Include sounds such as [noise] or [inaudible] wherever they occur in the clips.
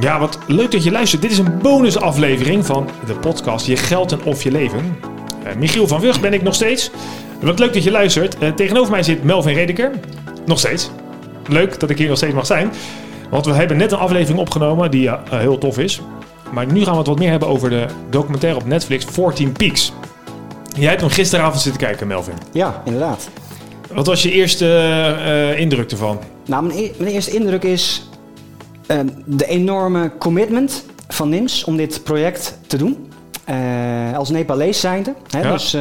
Ja, wat leuk dat je luistert. Dit is een bonusaflevering van de podcast Je Geld en Of Je Leven. Uh, Michiel van Wug ben ik nog steeds. Wat leuk dat je luistert. Uh, tegenover mij zit Melvin Redeker. Nog steeds. Leuk dat ik hier nog steeds mag zijn. Want we hebben net een aflevering opgenomen die uh, heel tof is. Maar nu gaan we het wat meer hebben over de documentaire op Netflix 14 Peaks. Jij hebt hem gisteravond zitten kijken, Melvin. Ja, inderdaad. Wat was je eerste indruk ervan? Nou, mijn, e mijn eerste indruk is de enorme commitment van NIMS om dit project te doen. Uh, als Nepalees zijnde. Hè, ja. Dus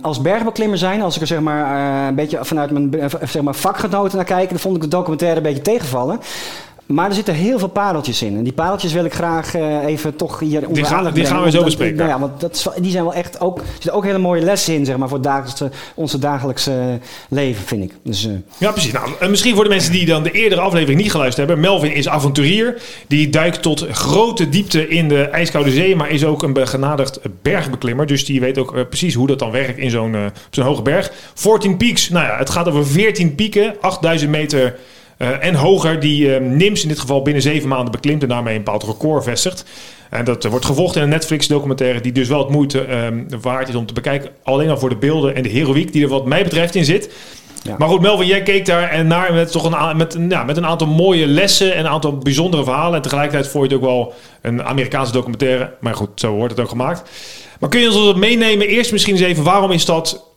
als bergbeklimmer zijn, als ik er zeg maar, een beetje vanuit mijn zeg maar, vakgenoten naar kijk, dan vond ik de documentaire een beetje tegenvallen. Maar er zitten heel veel pareltjes in. En die pareltjes wil ik graag uh, even toch hier Die gaan, die gaan we zo bespreken. Nou ja, want dat is, die zijn wel echt ook... Er zitten ook hele mooie lessen in, zeg maar, voor dagelijkse, onze dagelijkse leven, vind ik. Dus, uh, ja, precies. Nou, misschien voor de mensen die dan de eerdere aflevering niet geluisterd hebben. Melvin is avonturier. Die duikt tot grote diepte in de ijskoude zee. Maar is ook een begenadigd bergbeklimmer. Dus die weet ook uh, precies hoe dat dan werkt in zo'n zo'n hoge berg. 14 peaks. Nou ja, het gaat over 14 pieken. 8000 meter... Uh, en hoger, die uh, NIMS in dit geval binnen zeven maanden beklimt en daarmee een bepaald record vestigt. En dat uh, wordt gevolgd in een Netflix-documentaire die dus wel het moeite waard is om te bekijken. Alleen al voor de beelden en de heroïek die er wat mij betreft in zit. Ja. Maar goed, Melvin, jij keek daar en naar met, toch een, met, ja, met een aantal mooie lessen en een aantal bijzondere verhalen. En tegelijkertijd vond je het ook wel een Amerikaanse documentaire. Maar goed, zo wordt het ook gemaakt. Maar kun je ons meenemen? Eerst misschien eens even, waarom is dat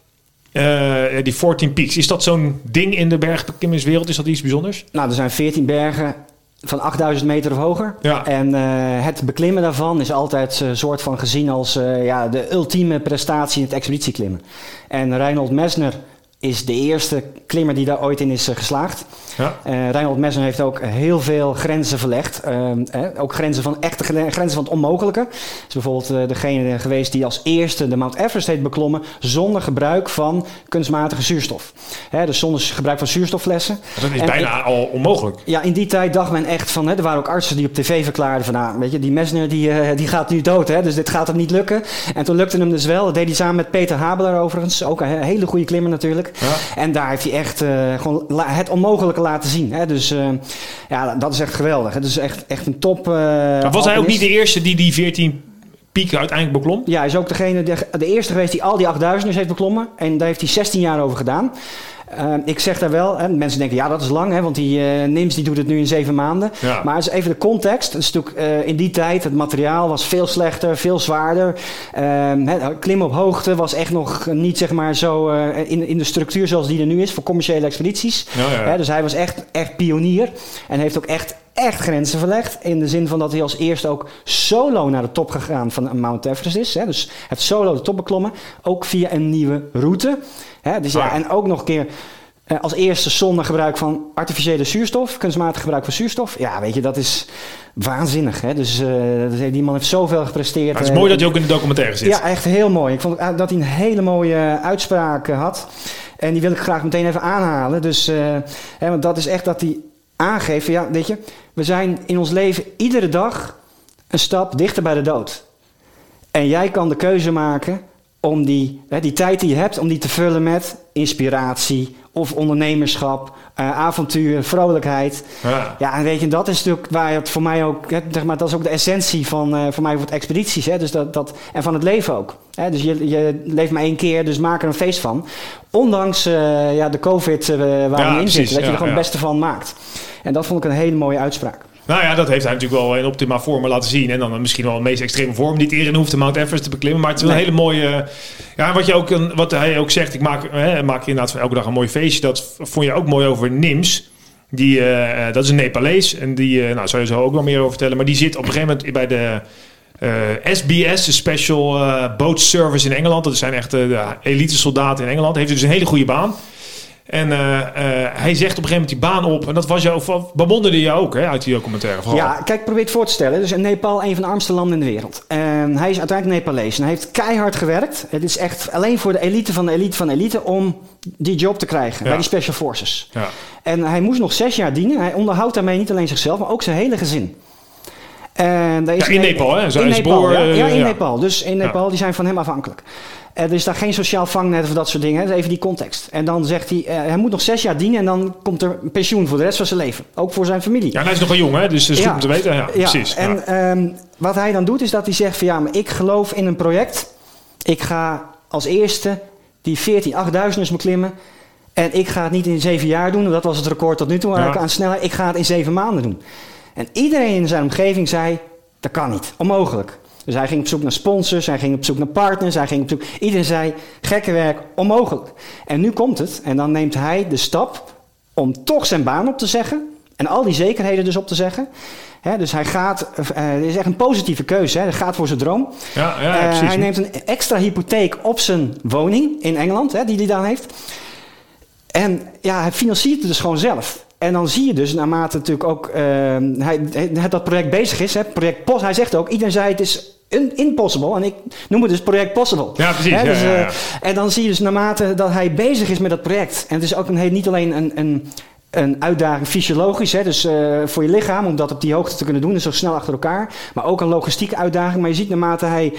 uh, die 14 Peaks, is dat zo'n ding in de bergbeklimmingswereld? Is dat iets bijzonders? Nou, er zijn 14 bergen van 8000 meter of hoger. Ja. En uh, het beklimmen daarvan is altijd een uh, soort van gezien als ja, de ultieme prestatie in het expeditieklimmen. En Reinhold Messner is de eerste klimmer die daar ooit in is geslaagd. Ja. Uh, Reinhold Messner heeft ook heel veel grenzen verlegd. Uh, eh, ook grenzen van echte grenzen van het onmogelijke. Is bijvoorbeeld uh, degene geweest die als eerste de Mount Everest heeft beklommen zonder gebruik van kunstmatige zuurstof. Hè, dus zonder gebruik van zuurstofflessen. Dat is en, bijna al onmogelijk. Ja, in die tijd dacht men echt van, hè, er waren ook artsen die op tv verklaarden van, nou, weet je, die Messner die, die gaat nu dood, hè, dus dit gaat hem niet lukken. En toen lukte hem dus wel. Dat deed hij samen met Peter Habeler overigens, ook een hele goede klimmer natuurlijk. Ja. En daar heeft hij echt gewoon het onmogelijke laten zien. Hè? Dus uh, ja, dat is echt geweldig. Het is echt, echt een top. Uh, maar was hij ook niet de eerste die die 14 pieken uiteindelijk beklom? Ja, hij is ook degene, de, de eerste geweest die al die 8000 heeft beklommen. En daar heeft hij 16 jaar over gedaan. Uh, ik zeg daar wel, hè, mensen denken ja dat is lang, hè, want die uh, NIMS die doet het nu in zeven maanden. Ja. Maar is even de context. Natuurlijk, uh, in die tijd, het materiaal was veel slechter, veel zwaarder. klimmen op hoogte was echt nog niet zeg maar zo in, in de structuur zoals die er nu is voor commerciële expedities. Ja, ja, hè, dus hij was echt, echt pionier en heeft ook echt echt grenzen verlegd. In de zin van dat hij als eerste ook solo naar de top gegaan van Mount Everest is. Hè. Dus het solo de top beklommen. Ook via een nieuwe route. Hè. Dus ja, en ook nog een keer uh, als eerste zonder gebruik van artificiële zuurstof. Kunstmatig gebruik van zuurstof. Ja, weet je, dat is waanzinnig. Hè. Dus uh, die man heeft zoveel gepresteerd. Het is mooi dat hij ook in de documentaire zit. Ja, echt heel mooi. Ik vond dat hij een hele mooie uitspraak had. En die wil ik graag meteen even aanhalen. Dus, uh, hè, want dat is echt dat hij aangeven, ja, weet je, we zijn in ons leven iedere dag een stap dichter bij de dood. En jij kan de keuze maken om die, hè, die tijd die je hebt, om die te vullen met inspiratie of ondernemerschap, uh, avontuur, vrolijkheid. Ja. ja, en weet je, dat is natuurlijk waar het voor mij ook, hè, zeg maar, dat is ook de essentie van uh, voor mij voor het expedities, hè, dus dat, dat, en van het leven ook. Hè, dus je, je leeft maar één keer, dus maak er een feest van. Ondanks uh, ja, de COVID waar ja, we in zitten, dat ja, je er gewoon het beste van maakt. En dat vond ik een hele mooie uitspraak. Nou ja, dat heeft hij natuurlijk wel in optima vorm laten zien. En dan misschien wel de meest extreme vorm. Niet iedereen hoeft de Mount Everest te beklimmen. Maar het is wel een hele mooie... Ja, wat, je ook, wat hij ook zegt. Ik maak, hè, maak inderdaad van elke dag een mooi feestje. Dat vond je ook mooi over Nims. Die, eh, eh, dat is een Nepalees. En die, eh, nou, zou je zo ook wel meer over vertellen. Maar die zit op een gegeven moment bij de eh, SBS, de Special eh, Boat Service in Engeland. Dat zijn echt eh, de elite soldaten in Engeland. Heeft dus een hele goede baan. En eh, eh, hij zegt op een gegeven moment die baan op. En dat was jou, bewonderde je ook hè, uit die documentaire. Vooral. Ja, kijk, probeer het voor te stellen. Dus Nepal een van de armste landen in de wereld. En hij is uiteindelijk Nepalees. En hij heeft keihard gewerkt. Het is echt alleen voor de elite van de elite van de elite om die job te krijgen Ja. bij die Special Forces. Ja. En hij moest nog zes jaar dienen. Hij onderhoudt daarmee niet alleen zichzelf, maar ook zijn hele gezin. En daar is Ja, in een- Nepal, hè? Zij In is Nepal, boer, ja. eh, ja, in ja. Nepal. Dus in Nepal, die zijn van hem afhankelijk. Eh, Er is daar geen sociaal vangnet of dat soort dingen. even die context. En dan zegt hij, eh, hij moet nog zes jaar dienen en dan komt er een pensioen voor de rest van zijn leven. Ook voor zijn familie. Ja, hij is nog wel jong, hè? Dus dat is goed om te weten. Ja, precies. En ehm, wat hij dan doet is dat hij zegt van ja, maar ik geloof in een project. Ik ga als eerste die 14 8000ers beklimmen. En ik ga het niet in zeven jaar doen. Dat was het record tot nu toe Ja. aan snelheid. Ik ga het in zeven maanden doen. En iedereen in zijn omgeving zei, dat kan niet. Onmogelijk. Dus hij ging op zoek naar sponsors, hij ging op zoek naar partners, hij ging op zoek... Iedereen zei, gekke werk, onmogelijk. En nu komt het en dan neemt hij de stap om toch zijn baan op te zeggen... en al die zekerheden dus op te zeggen. Dus hij gaat, het is echt een positieve keuze, hè, hij gaat voor zijn droom. ja, ja, Eh, precies. hij neemt een extra hypotheek op zijn woning in Engeland, hè, die hij dan heeft. En ja, hij financiert het dus gewoon zelf. En dan zie je dus, naarmate natuurlijk ook eh, hij, hij- dat project bezig is, hè, project POS, hij zegt ook, iedereen zei het is un- impossible. En ik noem het dus project possible. Ja, precies. Hè, dus, ja, eh, ja. En dan zie je dus naarmate dat hij bezig is met dat project. En het is ook een, niet alleen een, een, een uitdaging fysiologisch, hè, dus eh, voor je lichaam, om dat op die hoogte te kunnen doen, dus zo snel achter elkaar. Maar ook een logistieke uitdaging. Maar je ziet naarmate hij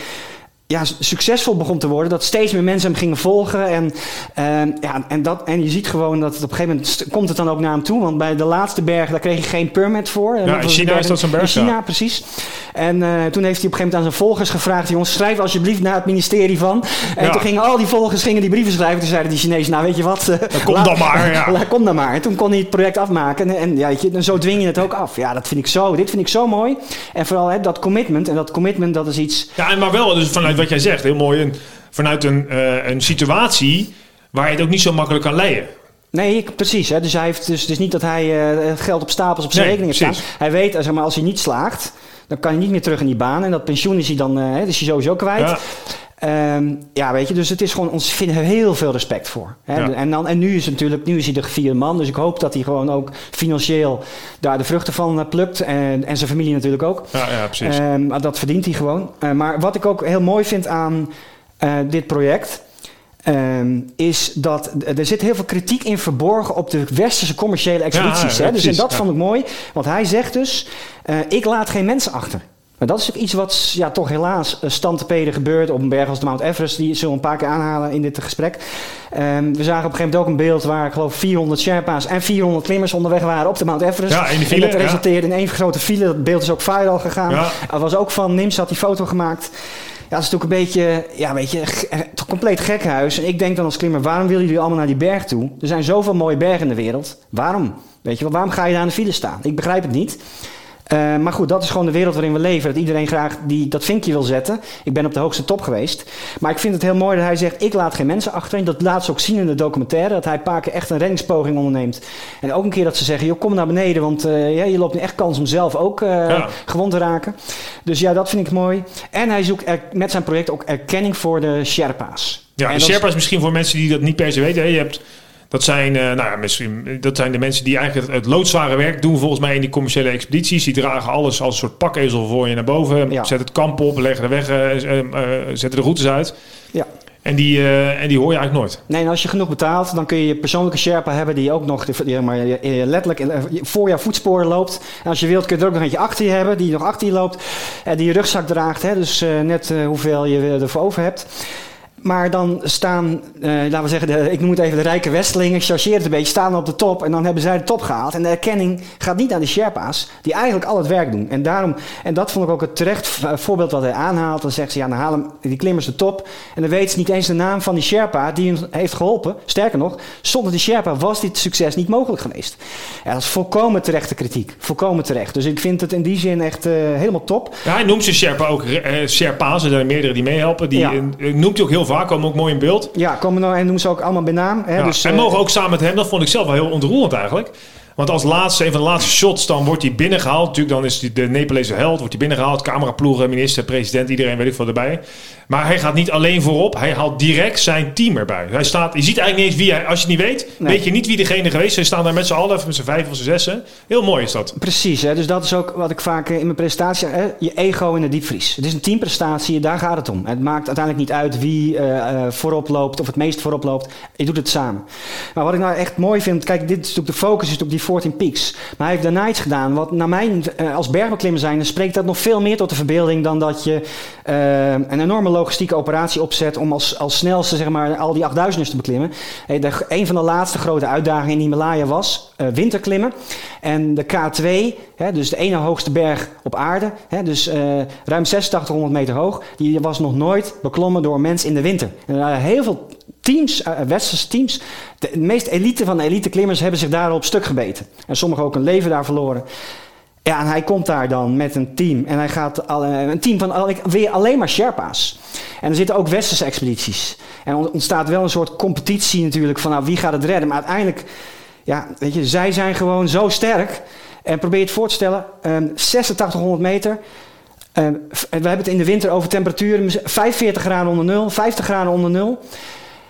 ja, succesvol begon te worden, dat steeds meer mensen hem gingen volgen. En, ehm, ja, en, dat, en je ziet gewoon dat het op een gegeven moment komt het dan ook naar hem toe. Want bij de laatste berg, daar kreeg hij geen permit voor. En dat in China is dat zo'n berg, In China, ja. precies. En eh, toen heeft hij op een gegeven moment aan zijn volgers gevraagd... jongens, schrijf alsjeblieft naar het ministerie van. En Ja. toen gingen al die volgers gingen die brieven schrijven. Toen zeiden die Chinezen, nou weet je wat... eh, kom laat- dan maar, ja. [laughs] kom dan maar. En toen kon hij het project afmaken. En, en ja, weet je, en zo dwing je het ook af. Ja, dat vind ik zo, dit vind ik zo mooi. En vooral hè, dat commitment. En dat commitment, dat is iets... Ja, en maar wel dus vanuit wat jij zegt, heel mooi. Een, vanuit een, eh, een situatie waar je het ook niet zo makkelijk kan leiden. Nee, ik- precies. Hè. Dus hij heeft dus, niet dat hij eh, geld op stapels op zijn Nee, rekening heeft precies. staan. Hij weet, eh, zeg maar, als hij niet slaagt, dan kan hij niet meer terug in die baan. En dat pensioen is hij dan eh, hè, is hij sowieso kwijt. Ja. Ehm, ja, weet je, dus het is gewoon, ons vinden heel veel respect voor. Hè? Ja. En, dan, en nu is het natuurlijk, nu is hij de gevierde man. Dus ik hoop dat hij gewoon ook financieel daar de vruchten van eh, plukt. En, en zijn familie natuurlijk ook. Ja, ja, precies. Maar dat verdient hij gewoon. Eh, maar wat ik ook heel mooi vind aan dit project. Ehm, is dat er zit heel veel kritiek in verborgen op de westerse commerciële expedities. ja, hè? Dus en dat ja. vond ik mooi. Want hij zegt dus: eh, Ik laat geen mensen achter. Maar dat is ook iets wat ja, toch helaas uh, standtepeden gebeurt op een berg als de Mount Everest. Die zullen we een paar keer aanhalen in dit gesprek. Ehm, we zagen op een gegeven moment ook een beeld waar ik geloof 400 Sherpa's en 400 klimmers onderweg waren op de Mount Everest. Ja, in de en file, dat ja. resulteerde in één grote file. Dat beeld is ook viral gegaan. Ja. Er was ook van Nims had die foto gemaakt. Ja, dat is natuurlijk een beetje, ja, weet je, eh, compleet gekhuis. En ik denk dan als klimmer, waarom willen jullie allemaal naar die berg toe? Er zijn zoveel mooie bergen in de wereld. Waarom? Weet je waarom ga je daar aan de file staan? Ik begrijp het niet. Uh, maar goed, dat is gewoon de wereld waarin we leven. Dat iedereen graag die, dat vinkje wil zetten. Ik ben op de hoogste top geweest. Maar ik vind het heel mooi dat hij zegt: Ik laat geen mensen achter. En dat laat ze ook zien in de documentaire. Dat hij een paar keer echt een reddingspoging onderneemt. En ook een keer dat ze zeggen: Joh, kom naar beneden. Want uh, ja, je loopt nu echt kans om zelf ook uh, ja. gewond te raken. Dus ja, dat vind ik mooi. En hij zoekt er, met zijn project ook erkenning voor de Sherpa's. Ja, en Sherpa's misschien voor mensen die dat niet per se weten. Hè? Je hebt. Dat zijn, uh, nou ja, misschien, dat zijn de mensen die eigenlijk het, loodzware werk doen volgens mij in die commerciële expedities. Die dragen alles als een soort pakezel voor je naar boven. Ja. Zetten het kamp op, leggen de weg, uh, uh, zetten de routes uit. Ja. En die, uh, en die hoor je eigenlijk nooit. Nee, en als je genoeg betaalt, dan kun je je persoonlijke Sherpa hebben die ook nog die, maar, letterlijk voor jouw voetsporen loopt. En als je wilt, kun je er ook nog eentje achter je hebben, die nog achter je loopt. En die je rugzak draagt, hè, dus uh, net uh, hoeveel je ervoor over hebt. Maar dan staan, uh, laten we zeggen, de, ik noem het even de rijke Westelingen, chargeert het een beetje, staan op de top en dan hebben zij de top gehaald. En de erkenning gaat niet aan de Sherpa's, die eigenlijk al het werk doen. En daarom, en dat vond ik ook het terecht voorbeeld wat hij aanhaalt. Dan zegt ze, ja, dan halen die klimmers de top en dan weten ze niet eens de naam van die Sherpa die hem heeft geholpen. Sterker nog, zonder die Sherpa was dit succes niet mogelijk geweest. Ja, dat is volkomen terechte kritiek, volkomen terecht. Dus ik vind het in die zin echt uh, helemaal top. Ja, hij noemt ze Sherpa ook uh, Sherpa's, er zijn meerdere die meehelpen. Die ja. noemt hij ook heel vaak, komen ook mooi in beeld. Ja, komen nou en noemen ze ook allemaal bij naam. Hè? Ja, dus, en uh, mogen ook samen met hem, dat vond ik zelf wel heel ontroerend eigenlijk. Want als laatste, een van de laatste shots, dan wordt hij binnengehaald. Natuurlijk, dan is hij de Nepalese held, wordt hij binnengehaald. Cameraploegen, minister, president, iedereen weet ik veel erbij. Maar hij gaat niet alleen voorop, hij haalt direct zijn team erbij. Hij staat, je ziet eigenlijk niet eens wie hij, als je het niet weet, nee. weet je niet wie degene geweest is. Ze staan daar met z'n allen, of met z'n vijf of z'n zessen. Heel mooi is dat. Precies, hè? dus dat is ook wat ik vaak in mijn presentatie, hè? je ego in de diepvries. Het is een teamprestatie, daar gaat het om. Het maakt uiteindelijk niet uit wie uh, uh, voorop loopt of het meest voorop loopt. Je doet het samen. Maar wat ik nou echt mooi vind, kijk, dit is natuurlijk de focus, is natuurlijk die 14 Peaks. Maar hij heeft daarna iets gedaan wat naar mijn, eh, als bergbeklimmer zijn, spreekt dat nog veel meer tot de verbeelding dan dat je eh, een enorme logistieke operatie opzet om als, als snelste zeg maar, al die 8000ers te beklimmen. De, een van de laatste grote uitdagingen in Himalaya was uh, winterklimmen. En de K2, hè, dus de ene hoogste berg op aarde, hè, dus ruim 8600 meter hoog, die was nog nooit beklommen door een mens in de winter. En er waren heel veel teams, uh, westerse teams, de meest elite van de elite klimmers hebben zich daar op stuk gebeten. En sommigen ook een leven daar verloren. Ja, en hij komt daar dan met een team. En hij gaat al, een team van weer alleen maar Sherpa's. En er zitten ook westerse expedities. En ontstaat wel een soort competitie natuurlijk van nou, wie gaat het redden. Maar uiteindelijk, ja, weet je, zij zijn gewoon zo sterk. En probeer je het voor te stellen, um, 8600 meter. Um, we hebben het in de winter over temperaturen 45 graden onder nul, 50 graden onder nul.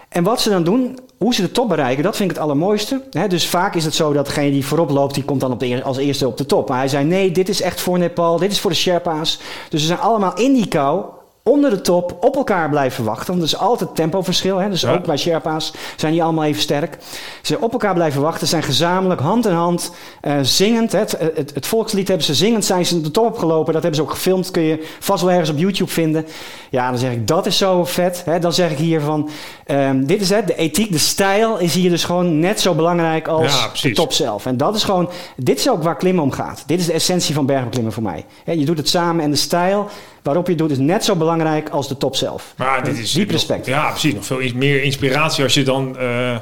En wat ze dan doen, hoe ze de top bereiken, dat vind ik het allermooiste. dus vaak is het zo dat degene die voorop loopt, die komt dan op als eerste op de top. Maar hij zei, nee, dit is echt voor Nepal, dit is voor de Sherpa's. Dus ze zijn allemaal in die kou onder de top op elkaar blijven wachten. Want er is altijd tempoverschil. Hè? Dus ook bij Sherpa's zijn die allemaal even sterk. Ze op elkaar blijven wachten, zijn gezamenlijk hand in hand uh, zingend. Het, het, het, volkslied hebben ze zingend, zijn ze de top opgelopen. Dat hebben ze ook gefilmd, kun je vast wel ergens op YouTube vinden. Ja, dan zeg ik, dat is zo vet. Hè? Dan zeg ik hier van, um, dit is het, de ethiek, de stijl is hier dus gewoon net zo belangrijk als ja, de top zelf. En dat is gewoon, dit is ook waar klimmen om gaat. Dit is de essentie van bergbeklimmen voor mij. je doet het samen en de stijl waarop je het doet is net zo belangrijk als de top zelf. Maar dit is diep respect. ja, precies. Nog veel meer inspiratie als je dan uh,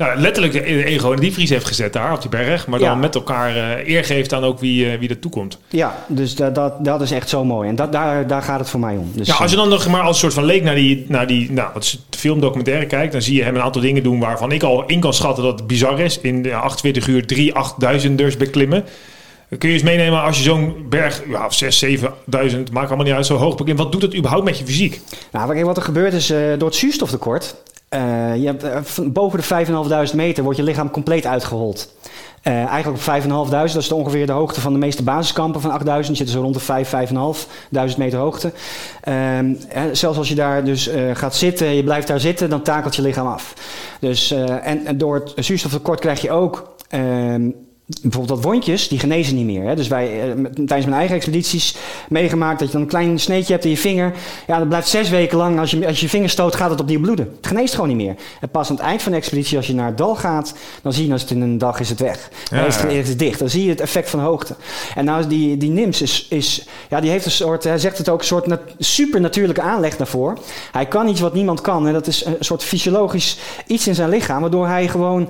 nou, letterlijk de ego in die vries heeft gezet daar op die berg. Maar dan met elkaar uh, eer geeft aan ook wie, uh, wie er toekomt. Ja, dus dat, dat, dat is echt zo mooi. En dat, daar, daar gaat het voor mij om. Dus, ja, als je dan nog maar als soort van leek naar die, naar die nou, wat is filmdocumentaire kijkt, dan zie je hem een aantal dingen doen waarvan ik al in kan schatten dat het bizar is. In de 48 uur 3 8000ers beklimmen. Kun je eens meenemen als je zo'n berg, ja, 6, 7.000, maakt allemaal niet uit, zo hoog beklimt. Wat doet het überhaupt met je fysiek? Nou, wat er gebeurt is, uh, door het zuurstoftekort, uh, je hebt, uh, boven de 5.500 meter wordt je lichaam compleet uitgehold. Eigenlijk op 5.500, dat is ongeveer de hoogte van de meeste basiskampen van 8.000. Je zit zo rond de 5, 5.500 meter hoogte. Uh, zelfs als je daar dus gaat zitten, je blijft daar zitten, dan takelt je lichaam af. Dus, en, en, door het zuurstoftekort krijg je ook ehm, bijvoorbeeld dat wondjes, die genezen niet meer. Hè? Dus wij, uh, tijdens mijn eigen expedities meegemaakt dat je dan een klein sneetje hebt in je vinger. Ja, dat blijft zes weken lang. Als je, als je, vinger stoot, gaat het opnieuw bloeden. Het geneest gewoon niet meer. En pas aan het eind van de expeditie, als je naar het dal gaat, dan zie je als het in een dag is het weg. Dan is, het, is het dicht. Dan zie je het effect van hoogte. En nou, die, die NIMS is, is, ja, die heeft een soort, hij zegt het ook, een soort nat, supernatuurlijke aanleg daarvoor. Hij kan iets wat niemand kan. En dat is een soort fysiologisch iets in zijn lichaam, waardoor hij gewoon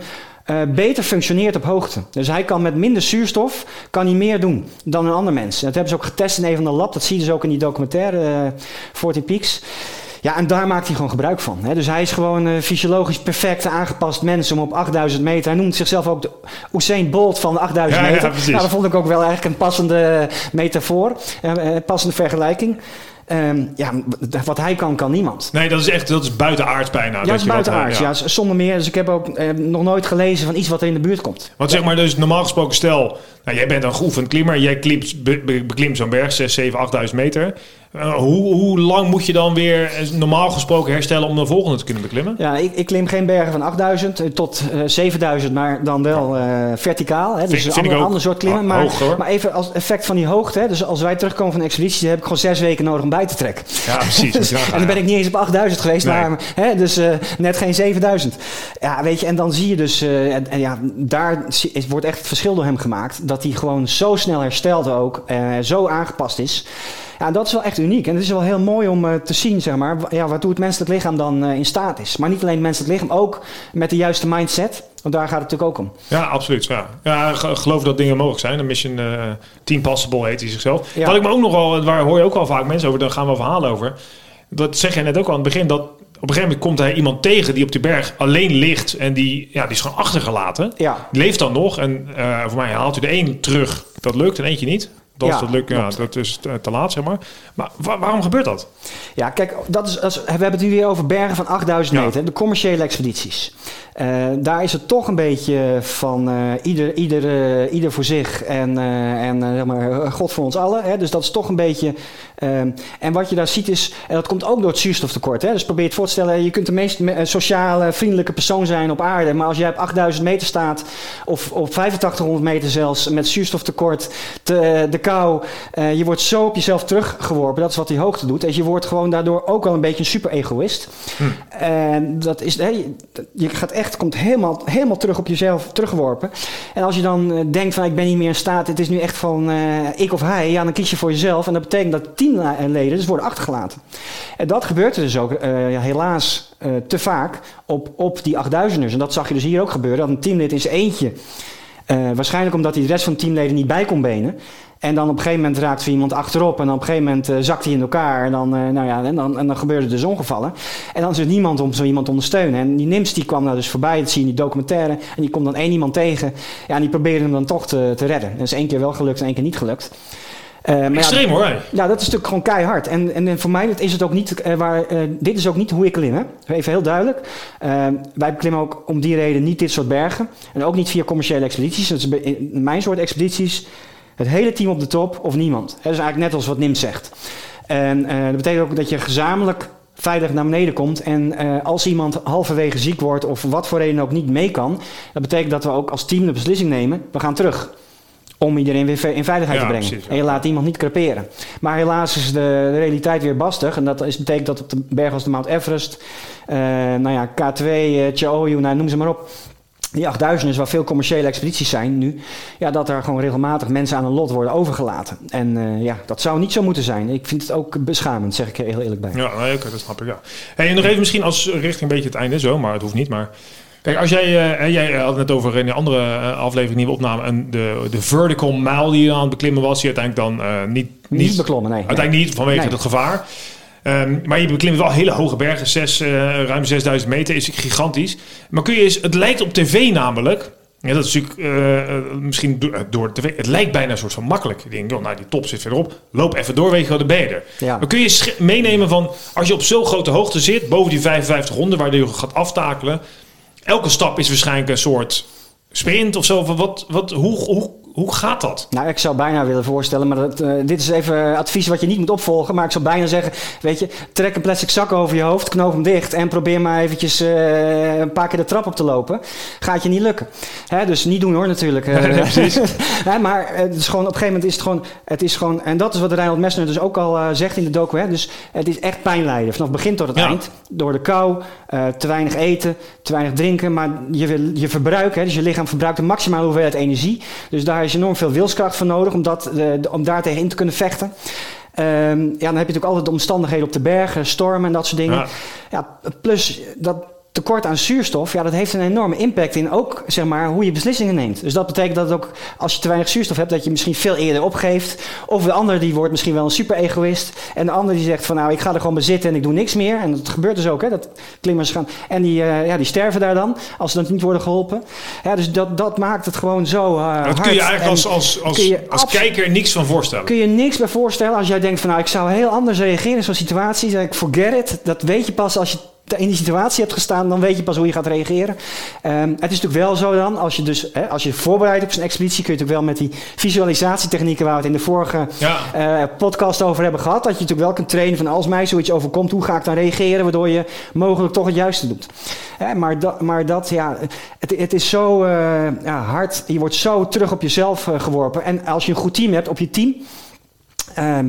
uh, beter functioneert op hoogte. Dus hij kan met minder zuurstof kan hij meer doen dan een ander mens. Dat hebben ze ook getest in een van de lab. Dat zie je dus ook in die documentaire uh, eh, 40 Peaks. Ja, en daar maakt hij gewoon gebruik van. Hè. Dus hij is gewoon uh, fysiologisch perfect aangepast mens om op 8000 meter. Hij noemt zichzelf ook de Usain Bolt van 8000 meter. Ja, nou, dat vond ik ook wel eigenlijk een passende metafoor, uh, passende vergelijking. Um, ja, wat hij kan, kan niemand. Nee, dat is echt dat is buitenaards bijna. Ja, dat is buitenaards. Ja. ja. zonder meer. Dus ik heb ook eh, nog nooit gelezen van iets wat er in de buurt komt. Want zeg maar, dus normaal gesproken, stel, nou, jij bent een geoefend klimmer, jij klimt, be, beklimt zo'n berg, 6, 7, 8000 meter. Uh, hoe, hoe, lang moet je dan weer eh, normaal gesproken herstellen om de volgende te kunnen beklimmen? Ja, ik, ik klim geen bergen van 8000 eh, tot uh, 7000, maar dan wel uh, verticaal. Hè, dus een ander, ander soort klimmen. Maar, hoog, maar, even als effect van die hoogte. Hè, dus als wij terugkomen van de expeditie, heb ik gewoon zes weken nodig om bij te trekken. Ja, precies. [laughs] dus, en dan ben ik niet eens op 8000 geweest, nee. maar hè, dus net geen 7000. Ja, weet je, en dan zie je dus, en, en, ja, daar is, wordt echt het verschil door hem gemaakt. Dat hij gewoon zo snel herstelt ook, zo aangepast is. Ja, dat is wel echt uniek. En het is wel heel mooi om uh, te zien, zeg maar, ja, waartoe het menselijk lichaam dan uh, in staat is. Maar niet alleen het menselijk lichaam, ook met de juiste mindset. Want daar gaat het natuurlijk ook om. Ja, absoluut. Ja, ja geloof dat dingen mogelijk zijn. De Mission uh, Team Possible heet hij zichzelf. Ja. Wat ik me ook nogal, waar hoor je ook al vaak mensen over, daar gaan we verhalen over. Dat zeg je net ook al aan het begin, dat op een gegeven moment komt hij iemand tegen die op de berg alleen ligt en die, ja, die is gewoon achtergelaten. Ja. Die leeft dan nog en uh, voor mij haalt u de een terug. Dat lukt en eentje niet. Dat, Ja, dat, lukt, ja, dat is te, te laat, zeg maar. Maar wa- waarom gebeurt dat? Ja, kijk, dat is, als, we hebben het nu weer over bergen van 8000 Ja. meter, de commerciële expedities. Eh, daar is het toch een beetje van eh, ieder, ieder, eh, ieder voor zich en, eh, en eh, zeg maar, eh, God voor ons allen. Hè? Dus dat is toch een beetje. en wat je daar ziet is, en dat komt ook door het zuurstoftekort. Hè? Dus probeer het voor te stellen, je kunt de meest eh, sociale, vriendelijke persoon zijn op aarde. Maar als jij op 8000 meter staat, of op 8500 meter zelfs, met zuurstoftekort, te- de kou, eh, je wordt zo op jezelf teruggeworpen. Dat is wat die hoogte doet. En je wordt gewoon daardoor ook wel een beetje een super-egoïst. En dat is, hè, je gaat echt, komt helemaal, helemaal terug op jezelf teruggeworpen. En als je dan eh, denkt van ik ben niet meer in staat, het is nu echt van eh, ik of hij, ja, dan kies je voor jezelf. En dat betekent dat teamleden dus worden achtergelaten. En dat gebeurt er dus ook ja, helaas te vaak op, op die 8000ers. En dat zag je dus hier ook gebeuren, dat een teamlid in zijn eentje, waarschijnlijk omdat hij de rest van de teamleden niet bij kon benen. En dan op een gegeven moment raakt er iemand achterop. En dan op een gegeven moment eh, zakt hij in elkaar. En dan, eh, nou ja, en dan, en dan gebeuren er dus ongevallen. En dan is er niemand om zo iemand te ondersteunen. En die Nims die kwam nou dus voorbij. Dat zie je in die documentaire. En die komt dan één iemand tegen. Ja, en die probeerde hem dan toch te, te redden. Dat is één keer wel gelukt en één keer niet gelukt. Eh, maar ja, Extreem hoor. ja, dat is natuurlijk gewoon keihard. En, en voor mij is het ook niet waar. dit is ook niet hoe ik klim. Hè? Even heel duidelijk. Wij beklimmen ook om die reden niet dit soort bergen. En ook niet via commerciële expedities. Dat is bij- in mijn soort expedities. Het hele team op de top of niemand. Dat is eigenlijk net als wat Nim zegt. En eh, dat betekent ook dat je gezamenlijk veilig naar beneden komt. En eh, als iemand halverwege ziek wordt of wat voor reden ook niet mee kan, dat betekent dat we ook als team de beslissing nemen: we gaan terug. Om iedereen weer in veiligheid Ja, te brengen. precies, ja. En je laat iemand niet creperen. Maar helaas is de, de realiteit weer bastig. En dat is, betekent dat op de berg als de Mount Everest, eh, nou ja, K2, eh, Chaoyu, nou, noem ze maar op. Die 8000 is waar veel commerciële expedities zijn nu. Ja, dat er gewoon regelmatig mensen aan een lot worden overgelaten. En eh, ja, dat zou niet zo moeten zijn. Ik vind het ook beschamend, zeg ik er heel eerlijk bij. Ja, oké, dat snap ik, ja. Hey, en nog even misschien als richting een beetje het einde zo, maar het hoeft niet. Maar kijk, als jij, eh, jij had het net over in de andere eh, aflevering die we opnamen, en de, de vertical mile die je aan het beklimmen was, die uiteindelijk dan eh, niet, Niet beklommen, nee. Uiteindelijk niet, vanwege Nee. het gevaar. Ehm, maar je beklimt wel hele hoge bergen, zes, eh, ruim 6000 meter, is gigantisch. Maar kun je eens, het lijkt op tv namelijk, ja, dat is natuurlijk eh, eh, misschien door, door tv, het lijkt bijna een soort van makkelijk. Je denkt, joh, nou die top zit verderop, loop even door, weet je wel, de ben je er. Ja. Maar kun je meenemen van, als je op zo'n grote hoogte zit, boven die 5500, waar je gaat aftakelen, elke stap is waarschijnlijk een soort sprint of zo. Wat, wat, hoe, hoe, hoe gaat dat? Nou, ik zou bijna willen voorstellen, maar dat, eh, dit is even advies wat je niet moet opvolgen. Maar ik zou bijna zeggen, weet je, trek een plastic zak over je hoofd, knoop hem dicht en probeer maar eventjes eh, een paar keer de trap op te lopen. Gaat je niet lukken. Hè, dus niet doen hoor, natuurlijk. [laughs] Eh, Nee, precies. [laughs] Hè, maar het is gewoon, op een gegeven moment is het gewoon, het is gewoon, en dat is wat Reinhold Messner dus ook al zegt in de docu. Hè, dus het is echt pijn lijden, vanaf begin tot het Ja. eind. Door de kou, te weinig eten, te weinig drinken. Maar je, wil- je verbruik, hè, dus je lichaam verbruikt een maximale hoeveelheid energie. Dus daar is enorm veel wilskracht voor nodig om, dat, eh, om daar tegenin te kunnen vechten. Ehm, ja, dan heb je natuurlijk altijd de omstandigheden op de bergen, stormen en dat soort dingen. Ja. Ja, plus dat tekort aan zuurstof, ja, dat heeft een enorme impact in ook zeg maar, hoe je beslissingen neemt. Dus dat betekent dat ook als je te weinig zuurstof hebt, dat je misschien veel eerder opgeeft. Of de ander die wordt misschien wel een super-egoïst. En de ander die zegt van nou, ik ga er gewoon bij zitten en ik doe niks meer. En dat gebeurt dus ook, hè, dat klimmers gaan. En die, eh, ja, die sterven daar dan, als ze dan niet worden geholpen. Ja, dus dat, dat maakt het gewoon zo uh, Dat kun je eigenlijk als, als, als, als kijker niks van voorstellen. kun je niks bij voorstellen als jij denkt van nou ik zou heel anders reageren in zo'n situatie. Zeg ik forget it. Dat weet je pas als je in die situatie hebt gestaan, dan weet je pas hoe je gaat reageren. Ehm, het is natuurlijk wel zo dan, als je dus hè, als je voorbereidt op zo'n expeditie, kun je natuurlijk wel met die visualisatietechnieken waar we het in de vorige Ja. eh, podcast over hebben gehad, dat je natuurlijk wel kunt trainen van als mij zoiets overkomt, hoe ga ik dan reageren, waardoor je mogelijk toch het juiste doet. Hè, maar, dat, maar dat, ja, het, het is zo eh, ja, hard, je wordt zo terug op jezelf eh, geworpen. En als je een goed team hebt, op je team, Ehm,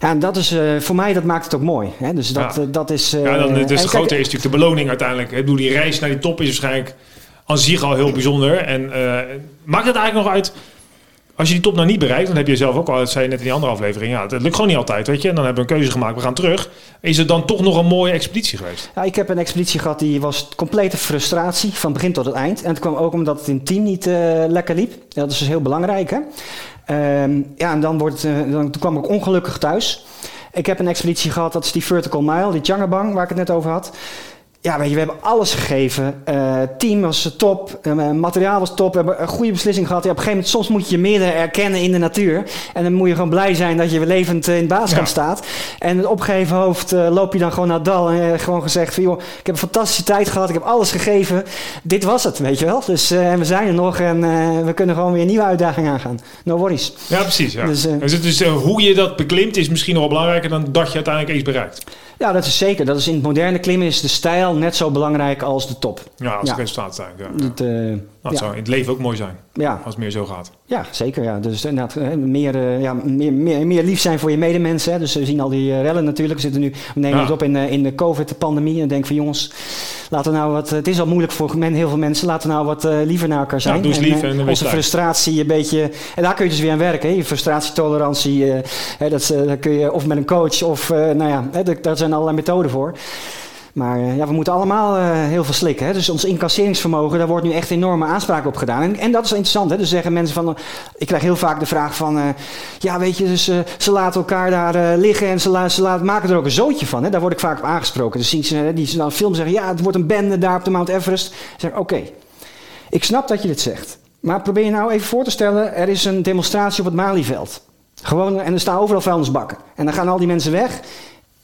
ja, en dat is eh, voor mij, dat maakt het ook mooi. Hè? Dus dat, Ja. eh, dat is. eh, Ja, dan, dus kijk, grote is natuurlijk de beloning uiteindelijk. Ik bedoel, die reis naar die top is waarschijnlijk aan zich al heel bijzonder. En eh, maakt het eigenlijk nog uit... Als je die top nou niet bereikt, dan heb je zelf ook al, dat zei je net in die andere aflevering, ja, het lukt gewoon niet altijd, weet je. En dan hebben we een keuze gemaakt, we gaan terug. Is het dan toch nog een mooie expeditie geweest? Ja, ik heb een expeditie gehad die was complete frustratie van begin tot het eind. En het kwam ook omdat het in het team niet eh, lekker liep. Ja, dat is dus heel belangrijk. Hè? Ehm, ja, en dan, wordt, eh, dan toen kwam ik ongelukkig thuis. Ik heb een expeditie gehad, dat is die Vertical Mile, die Tjangabang, waar ik het net over had. Ja, weet je, we hebben alles gegeven. Uh, team was top, uh, materiaal was top, we hebben een goede beslissing gehad. Ja, op een gegeven moment, soms moet je meerdere erkennen in de natuur. En dan moet je gewoon blij zijn dat je weer levend in het basiskamp ja. staat. En met opgeheven hoofd uh, loop je dan gewoon naar het dal. En gewoon gezegd van, joh, ik heb een fantastische tijd gehad, ik heb alles gegeven. Dit was het, weet je wel. Dus en we zijn er nog en we kunnen gewoon weer een nieuwe uitdaging aangaan. No worries. Ja, precies. Ja. Dus, dus, dus hoe je dat beklimt is misschien nog wel belangrijker dan dat je uiteindelijk eens bereikt. Ja, dat is zeker. Dat is in het moderne klimmen is de stijl net zo belangrijk als de top. Ja, als ja. het resultaat zijn. Ja. Het, uh, dat zou in het leven ook mooi zijn. Ja. Als het meer zo gaat. Ja, zeker. Ja. Dus inderdaad, meer, uh, ja, meer, meer, meer lief zijn voor je medemensen. Hè. Dus we zien al die uh, rellen natuurlijk. We zitten nu, we nemen het op in, in de COVID-pandemie. En denk van jongens, laten we nou wat. Het is al moeilijk voor men, heel veel mensen. Laten we nou wat liever naar elkaar zijn. Lief en, en onze frustratie een beetje. En daar kun je dus weer aan werken. Hè. Je frustratietolerantie. Hè, dat, dat kun je of met een coach of nou ja, hè, daar zijn allerlei methoden voor. Maar uh, ja, we moeten allemaal uh, heel veel slikken. Hè? Dus ons incasseringsvermogen, daar wordt nu echt enorme aanspraak op gedaan. En, en dat is interessant. Hè? Dus zeggen mensen van... Uh, ik krijg heel vaak de vraag van... ja, weet je, dus ze laten elkaar daar liggen en ze, ze maken er ook een zootje van. Hè? Daar word ik vaak op aangesproken. Dus zien ze die ze dan film zeggen... ja, het wordt een bende daar op de Mount Everest. Zeg oké, ik snap dat je dit zegt. Maar probeer je nou even voor te stellen... er is een demonstratie op het Malieveld. Gewoon, en er staan overal vuilnisbakken. En dan gaan al die mensen weg...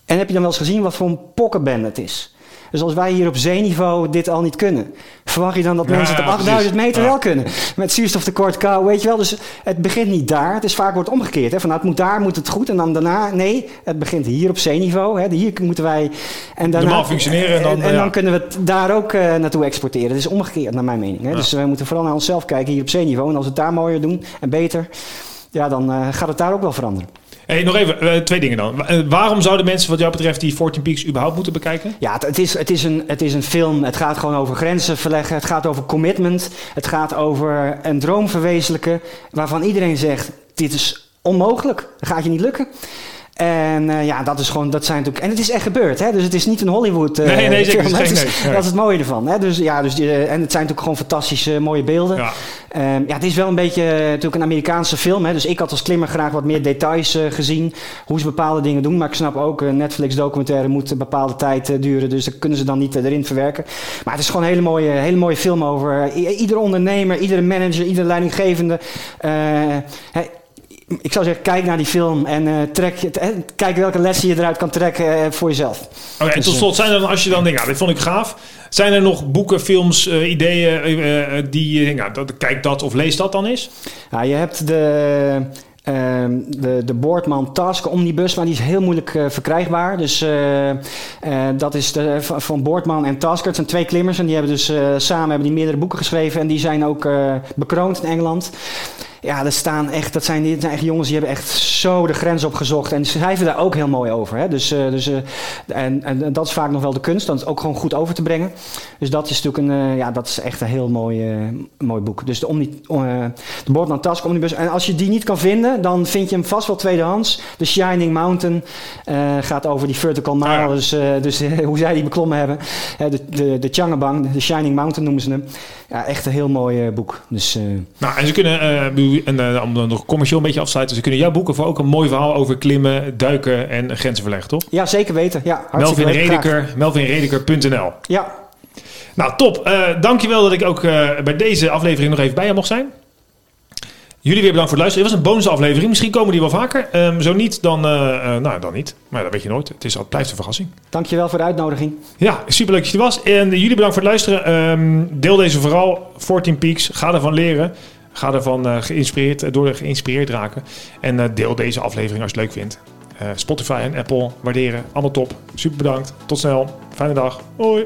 En heb je dan wel eens gezien wat voor een pokkenband het is? Dus als wij hier op zeeniveau dit al niet kunnen, verwacht je dan dat ja, mensen het op 8000 meter ja. wel kunnen? Met zuurstoftekort, kou, weet je wel. Dus het begint niet daar. Het is vaak wordt omgekeerd. Hè? Van nou, het moet daar, moet het goed. En dan daarna, nee, het begint hier op zeeniveau. Hè? Hier moeten wij... En daarna, Normaal functioneren. En dan, en, en dan kunnen we het daar ook uh, naartoe exporteren. Het is omgekeerd, naar mijn mening. Hè? Dus we moeten vooral naar onszelf kijken hier op zeeniveau. En als we het daar mooier doen en beter, ja, dan uh, gaat het daar ook wel veranderen. Hey, nog even, uh, twee dingen dan. Uh, waarom zouden mensen wat jou betreft die 14 Peaks überhaupt moeten bekijken? Ja, het is, het, is een, het is een film. Het gaat gewoon over grenzen verleggen. Het gaat over commitment. Het gaat over een droom verwezenlijken. Waarvan iedereen zegt, dit is onmogelijk. Dat gaat je niet lukken. En uh, ja, dat is gewoon, dat zijn natuurlijk. En het is echt gebeurd, hè? Dus het is niet een Hollywood. Uh, nee, nee, zeker. Film, dat, is, nee, dat is het mooie ervan. Hè? Dus ja, dus die, en het zijn natuurlijk gewoon fantastische mooie beelden. Ja. Um, ja, het is wel een beetje natuurlijk een Amerikaanse film. Hè? Dus ik had als klimmer graag wat meer details uh, gezien. Hoe ze bepaalde dingen doen. Maar ik snap ook, Netflix-documentaire moet een bepaalde tijd duren. Dus dat kunnen ze dan niet erin verwerken. Maar het is gewoon een hele mooie, hele mooie film over ieder ondernemer, iedere manager, iedere leidinggevende. Hey, ik zou zeggen, kijk naar die film en uh, trek, uh, kijk welke lessen je eruit kan trekken uh, voor jezelf. Oké, okay, dus, tot slot, zijn er dan, als je dan denkt, ja, dit vond ik gaaf. Zijn er nog boeken, films, ideeën die je denkt, nou, kijk dat of lees dat dan eens? Ja, je hebt de... Uh, de, de Boardman Task Omnibus, maar die is heel moeilijk uh, verkrijgbaar. Dus uh, dat is de, van Boardman en Tasker. Het zijn twee klimmers en die hebben dus samen hebben die meerdere boeken geschreven. En die zijn ook bekroond in Engeland. Ja, er staan echt, dat zijn, dat zijn echt jongens die hebben echt zo de grens opgezocht. En ze schrijven daar ook heel mooi over. Hè? Dus, uh, dus, uh, en, en, dat is vaak nog wel de kunst, dan het ook gewoon goed over te brengen. Dus dat is natuurlijk een, uh, ja, dat is echt een heel mooi, mooi boek. Dus de, Omni, de Boardman Task Omnibus. En als je die niet kan vinden, dan vind je hem vast wel tweedehands. The Shining Mountain gaat over die vertical mile. Ja. Dus, dus hoe zij die beklommen hebben. de, de, de Changebang, de Shining Mountain noemen ze hem. Ja, echt een heel mooi boek. Dus, nou, en ze kunnen en uh, om dan nog commercieel een beetje af te sluiten. Ze kunnen jouw boeken voor ook een mooi verhaal over klimmen, duiken en grenzen verleggen, toch? Ja, zeker weten. Ja, Melvin Redeker, melvinredeker.nl. Ja. Nou, top. Uh, dankjewel dat ik ook uh, bij deze aflevering nog even bij je mocht zijn. Jullie weer bedankt voor het luisteren. Het was een bonusaflevering. Misschien komen die wel vaker. Um, zo niet, dan, uh, nou, dan niet. Maar dat weet je nooit. Het, is, het blijft een verrassing. Dankjewel voor de uitnodiging. Ja, superleuk dat je er was. En jullie bedankt voor het luisteren. Um, deel deze vooral. 14 Peaks. Ga ervan leren. Ga ervan uh, geïnspireerd, door geïnspireerd raken. En uh, deel deze aflevering als je het leuk vindt. Spotify en Apple waarderen. Allemaal top. Super bedankt. Tot snel. Fijne dag. Hoi.